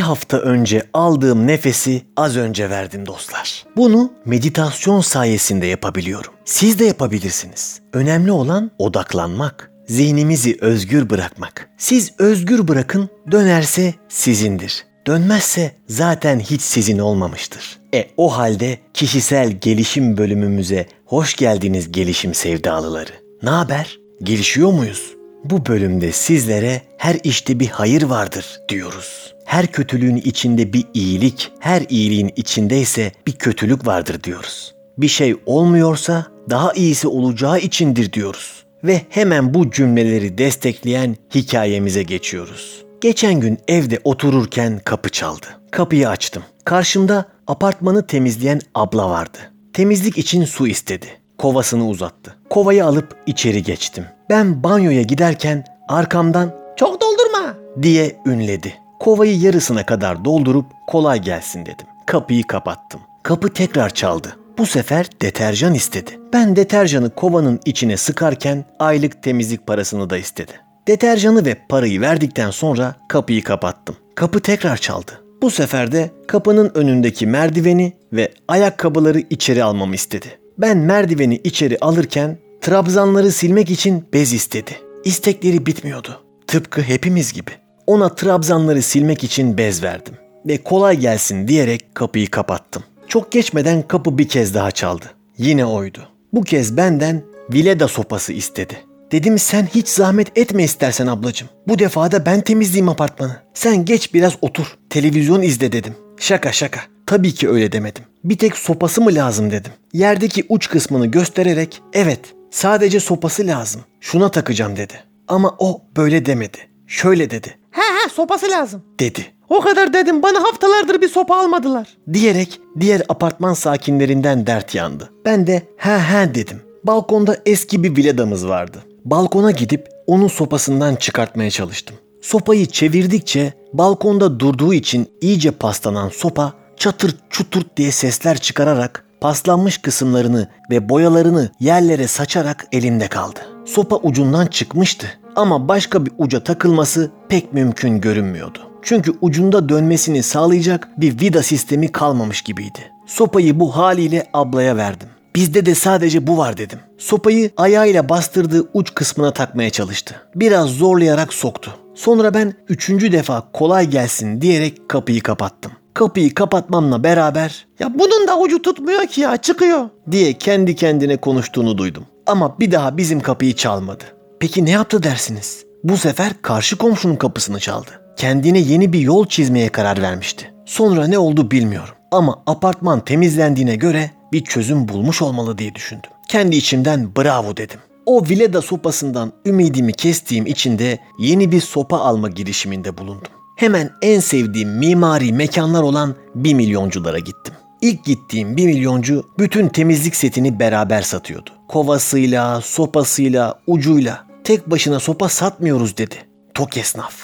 [SPEAKER 2] İki hafta önce aldığım nefesi az önce verdim dostlar. Bunu meditasyon sayesinde yapabiliyorum. Siz de yapabilirsiniz. Önemli olan odaklanmak. Zihnimizi özgür bırakmak. Siz özgür bırakın, dönerse sizindir. Dönmezse zaten hiç sizin olmamıştır. E o halde kişisel gelişim bölümümüze hoş geldiniz gelişim sevdalıları. Ne haber? Gelişiyor muyuz? Bu bölümde sizlere her işte bir hayır vardır diyoruz. Her kötülüğün içinde bir iyilik, her iyiliğin içinde ise bir kötülük vardır diyoruz. Bir şey olmuyorsa daha iyisi olacağı içindir diyoruz. Ve hemen bu cümleleri destekleyen hikayemize geçiyoruz. Geçen gün evde otururken kapı çaldı. Kapıyı açtım. Karşımda apartmanı temizleyen abla vardı. Temizlik için su istedi. Kovasını uzattı. Kovayı alıp içeri geçtim. Ben banyoya giderken arkamdan çok doldurma diye ünledi. Kovayı yarısına kadar doldurup kolay gelsin dedim. Kapıyı kapattım. Kapı tekrar çaldı. Bu sefer deterjan istedi. Ben deterjanı kovanın içine sıkarken aylık temizlik parasını da istedi. Deterjanı ve parayı verdikten sonra kapıyı kapattım. Kapı tekrar çaldı. Bu sefer de kapının önündeki merdiveni ve ayakkabıları içeri almamı istedi. Ben merdiveni içeri alırken trabzanları silmek için bez istedi. İstekleri bitmiyordu. Tıpkı hepimiz gibi. Ona trabzanları silmek için bez verdim ve kolay gelsin diyerek kapıyı kapattım. Çok geçmeden kapı bir kez daha çaldı. Yine oydu. Bu kez benden vileda sopası istedi. Dedim sen hiç zahmet etme istersen ablacığım. Bu defa da ben temizleyeyim apartmanı. Sen geç biraz otur. Televizyon izle dedim. Şaka şaka. Tabii ki öyle demedim. Bir tek sopası mı lazım dedim. Yerdeki uç kısmını göstererek evet sadece sopası lazım. Şuna takacağım dedi. Ama o böyle demedi. Şöyle dedi.
[SPEAKER 10] He he sopası lazım.
[SPEAKER 2] Dedi.
[SPEAKER 10] O kadar dedim bana haftalardır bir sopa almadılar.
[SPEAKER 2] Diyerek diğer apartman sakinlerinden dert yandı. Ben de he he dedim. Balkonda eski bir villadamız vardı. Balkona gidip onun sopasından çıkartmaya çalıştım. Sopayı çevirdikçe balkonda durduğu için iyice paslanan sopa çatır çuturt diye sesler çıkararak paslanmış kısımlarını ve boyalarını yerlere saçarak elimde kaldı. Sopa ucundan çıkmıştı ama başka bir uca takılması pek mümkün görünmüyordu. Çünkü ucunda dönmesini sağlayacak bir vida sistemi kalmamış gibiydi. Sopayı bu haliyle ablaya verdim. Bizde de sadece bu var dedim. Sopayı ayağıyla bastırdığı uç kısmına takmaya çalıştı. Biraz zorlayarak soktu. Sonra ben üçüncü defa kolay gelsin diyerek kapıyı kapattım. Kapıyı kapatmamla beraber
[SPEAKER 10] Ya bunun da ucu tutmuyor ki ya çıkıyor.
[SPEAKER 2] diye kendi kendine konuştuğunu duydum. Ama bir daha bizim kapıyı çalmadı. Peki ne yaptı dersiniz? Bu sefer karşı komşunun kapısını çaldı. Kendine yeni bir yol çizmeye karar vermişti. Sonra ne oldu bilmiyorum. Ama apartman temizlendiğine göre bir çözüm bulmuş olmalı diye düşündüm. Kendi içimden bravo dedim. O vileda sopasından ümidimi kestiğim için de yeni bir sopa alma girişiminde bulundum. Hemen en sevdiğim mimari mekanlar olan bir milyonculara gittim. İlk gittiğim bir milyoncu bütün temizlik setini beraber satıyordu. Kovasıyla, sopasıyla, ucuyla. Tek başına sopa satmıyoruz dedi. Tok esnaf.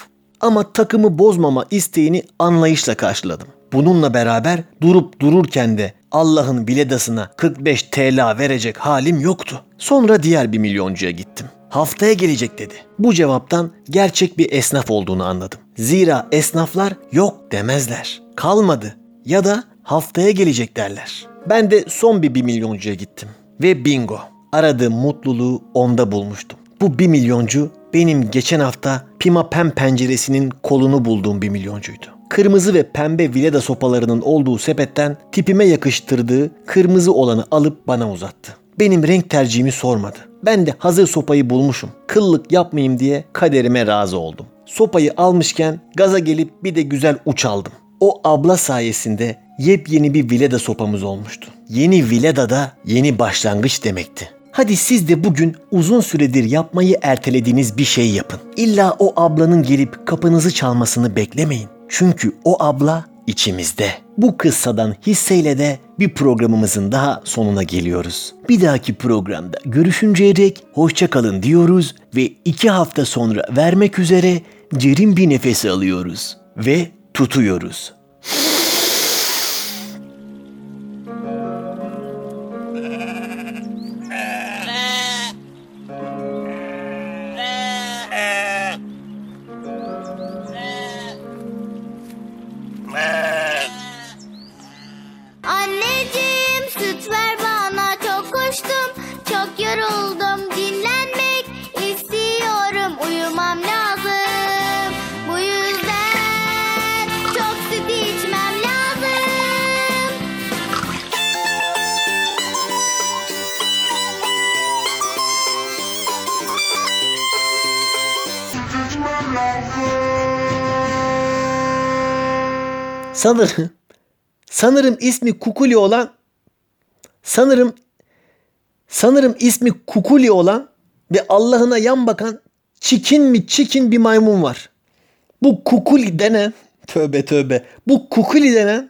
[SPEAKER 2] Ama takımı bozmama isteğini anlayışla karşıladım. Bununla beraber durup dururken de Allah'ın biledasına 45 TL verecek halim yoktu. Sonra diğer bir milyoncuya gittim. Haftaya gelecek dedi. Bu cevaptan gerçek bir esnaf olduğunu anladım. Zira esnaflar yok demezler. Kalmadı ya da haftaya gelecek derler. Ben de son bir bir milyoncuya gittim. Ve bingo. Aradığım mutluluğu onda bulmuştum. Bu bir milyoncu benim geçen hafta Pima Pem penceresinin kolunu bulduğum bir milyoncuydu. Kırmızı ve pembe vileda sopalarının olduğu sepetten tipime yakıştırdığı kırmızı olanı alıp bana uzattı. Benim renk tercihimi sormadı. Ben de hazır sopayı bulmuşum. Kıllık yapmayayım diye kaderime razı oldum. Sopayı almışken gaza gelip bir de güzel uç aldım. O abla sayesinde yepyeni bir vileda sopamız olmuştu. Yeni vileda da yeni başlangıç demekti. Hadi siz de bugün uzun süredir yapmayı ertelediğiniz bir şey yapın. İlla o ablanın gelip kapınızı çalmasını beklemeyin. Çünkü o abla içimizde. Bu kıssadan hisseyle de bir programımızın daha sonuna geliyoruz. Bir dahaki programda görüşünceye dek hoşça kalın diyoruz ve iki hafta sonra vermek üzere derin bir nefes alıyoruz ve tutuyoruz. Sanırım ismi Kukuli olan sanırım sanırım ismi Kukuli olan ve Allah'ına yan bakan çikin mi çikin bir maymun var. Bu Kukuli denen tövbe tövbe bu Kukuli denen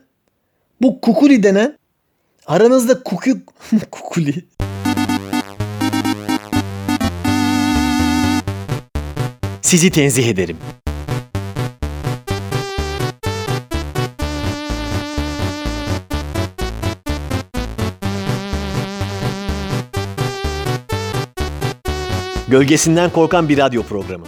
[SPEAKER 2] bu Kukuli denen aranızda kuku Kukuli Sizi tenzih ederim. Gölgesinden korkan bir radyo programı.